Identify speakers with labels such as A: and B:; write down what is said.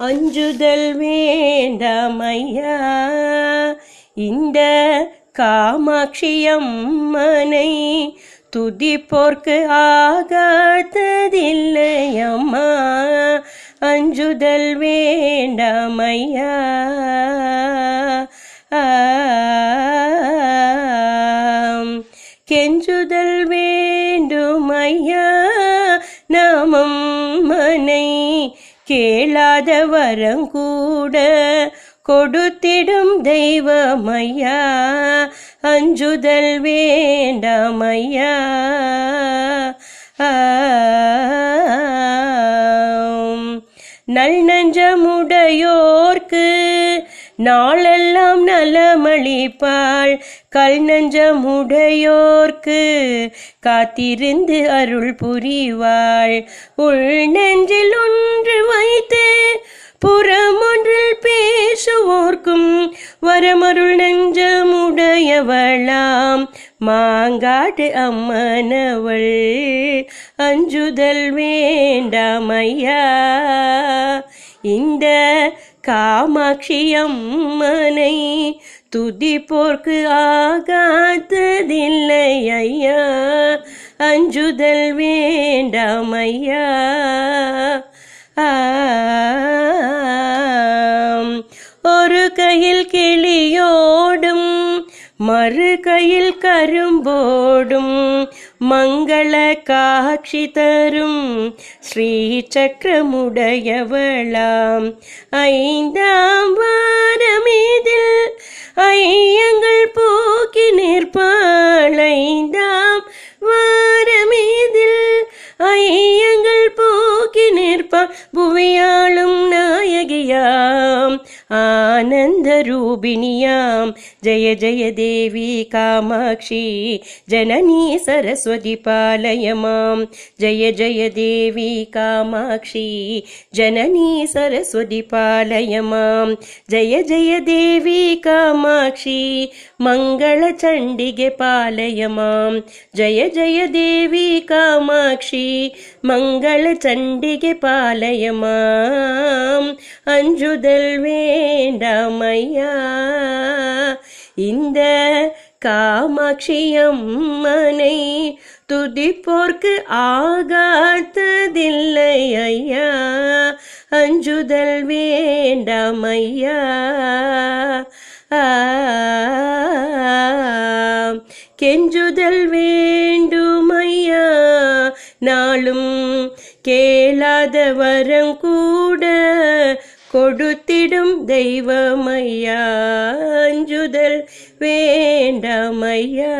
A: அஞ்சுதல் வேண்டாமையா? இந்த காமாட்சியம்மனை துதிப்போர்க்கு ஆகாததில்லையம்மா அஞ்சுதல் வேண்டாமையா? கெஞ்சுதல் வேண்டுமையா? நாமம் மனை கேளாத வரங்கூட கொடுத்திடும் தெய்வமையா? அஞ்சுதல் வேண்டாமையா? நல் நஞ்சமுடையோ நாளெல்லாம் நலமளிப்பாள் கல் நஞ்சமுடையோர்க்கு காத்திருந்து அருள் புரிவாள். உள் நெஞ்சில் ஒன்று வைத்து புறமொன்றில் பேசுவோர்க்கும் வரமருள் நெஞ்சமுடையவளாம் மாங்காட்டு அம்மனவள். அஞ்சுதல் வேண்டாமையா இந்த காமாட்சியம்மனை துதிப்போர்க்கு ஆகாத்ததில்லை ஐயா அஞ்சுதல் வேண்டாம் ஐயா ஒரு கையில் கிளி மறு கையில் கரும்போடும் மங்கள காட்சி தரும் ஸ்ரீ சக்கரமுடையவளாம் ஐந்தாம் வாரமீதில் ஐயங்கள் போக்கி நிற்பாள். ஐந்தாம் आनन्दरूपिण्यां। जय जय देवी कामाक्षी जननी सरस्वती पालय मां। जय जय देवी कामाक्षी जननी सरस्वती पालय मां। जय जय देवी कामाक्षी मङ्गलचण्डिगे पालय मां। जय जय देवी कामाक्षी मङ्गलचण्डिगे पालय मा। அஞ்சுதல் வேண்டாமையா? இந்த காமாட்சியம்மனை துதிப்போர்க்கு ஆகாத்ததில்லை ஐயா அஞ்சுதல் வேண்டாமையா? கெஞ்சுதல் வேண்டுமையா? நாளும் கேளாத வரம் கூட கொடுத்திடும் தெய்வமையா அஞ்சுதல் வேண்டாமையா.